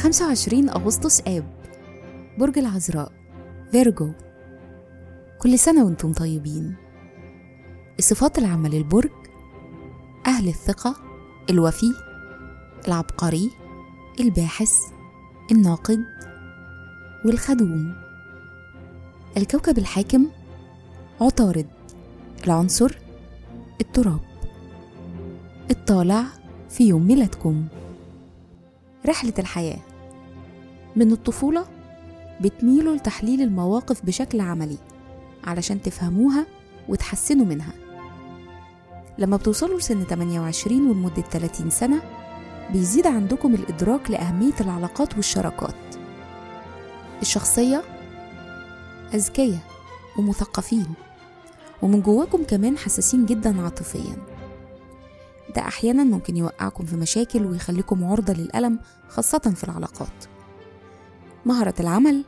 25 أغسطس آب. برج العذراء. فيرجو كل سنة وأنتم طيبين. الصفات العامة للبرج أهل الثقة الوفي العبقري الباحث الناقد والخدوم. الكوكب الحاكم عطارد. العنصر التراب. الطالع في يوم ميلادكم. رحلة الحياة. من الطفولة بتميلوا لتحليل المواقف بشكل عملي علشان تفهموها وتحسنوا منها. لما بتوصلوا لسن 28 ولمدة 30 سنة بيزيد عندكم الإدراك لأهمية العلاقات والشراكات. الشخصية أذكياء ومثقفين ومن جواكم كمان حساسين جدا عاطفيا. ده أحيانا ممكن يوقعكم في مشاكل ويخليكم عرضة للألم خاصة في العلاقات. مهرة العمل.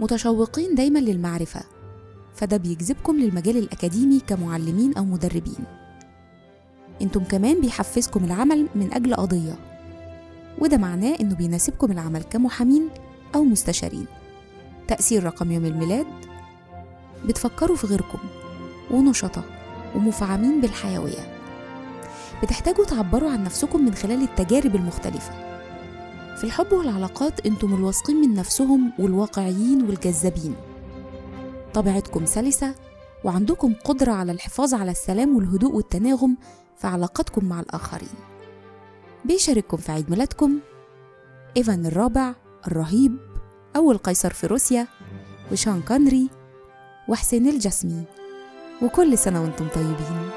متشوقين دايما للمعرفة فده بيجذبكم للمجال الأكاديمي كمعلمين أو مدربين. أنتم كمان بيحفزكم العمل من أجل قضية وده معناه إنه بيناسبكم العمل كمحامين أو مستشارين. تأثير رقم يوم الميلاد بتفكروا في غيركم ونشطة ومفعمين بالحيوية. بتحتاجوا تعبروا عن نفسكم من خلال التجارب المختلفة. في الحب والعلاقات أنتم الواثقين من نفسهم والواقعيين والجذابين. طبيعتكم سلسة وعندكم قدرة على الحفاظ على السلام والهدوء والتناغم في علاقتكم مع الآخرين. بيشارككم في عيد ميلادكم إيفان الرابع الرهيب أول قيصر في روسيا وشان كانري وحسين الجسمي. وكل سنة وأنتم طيبين.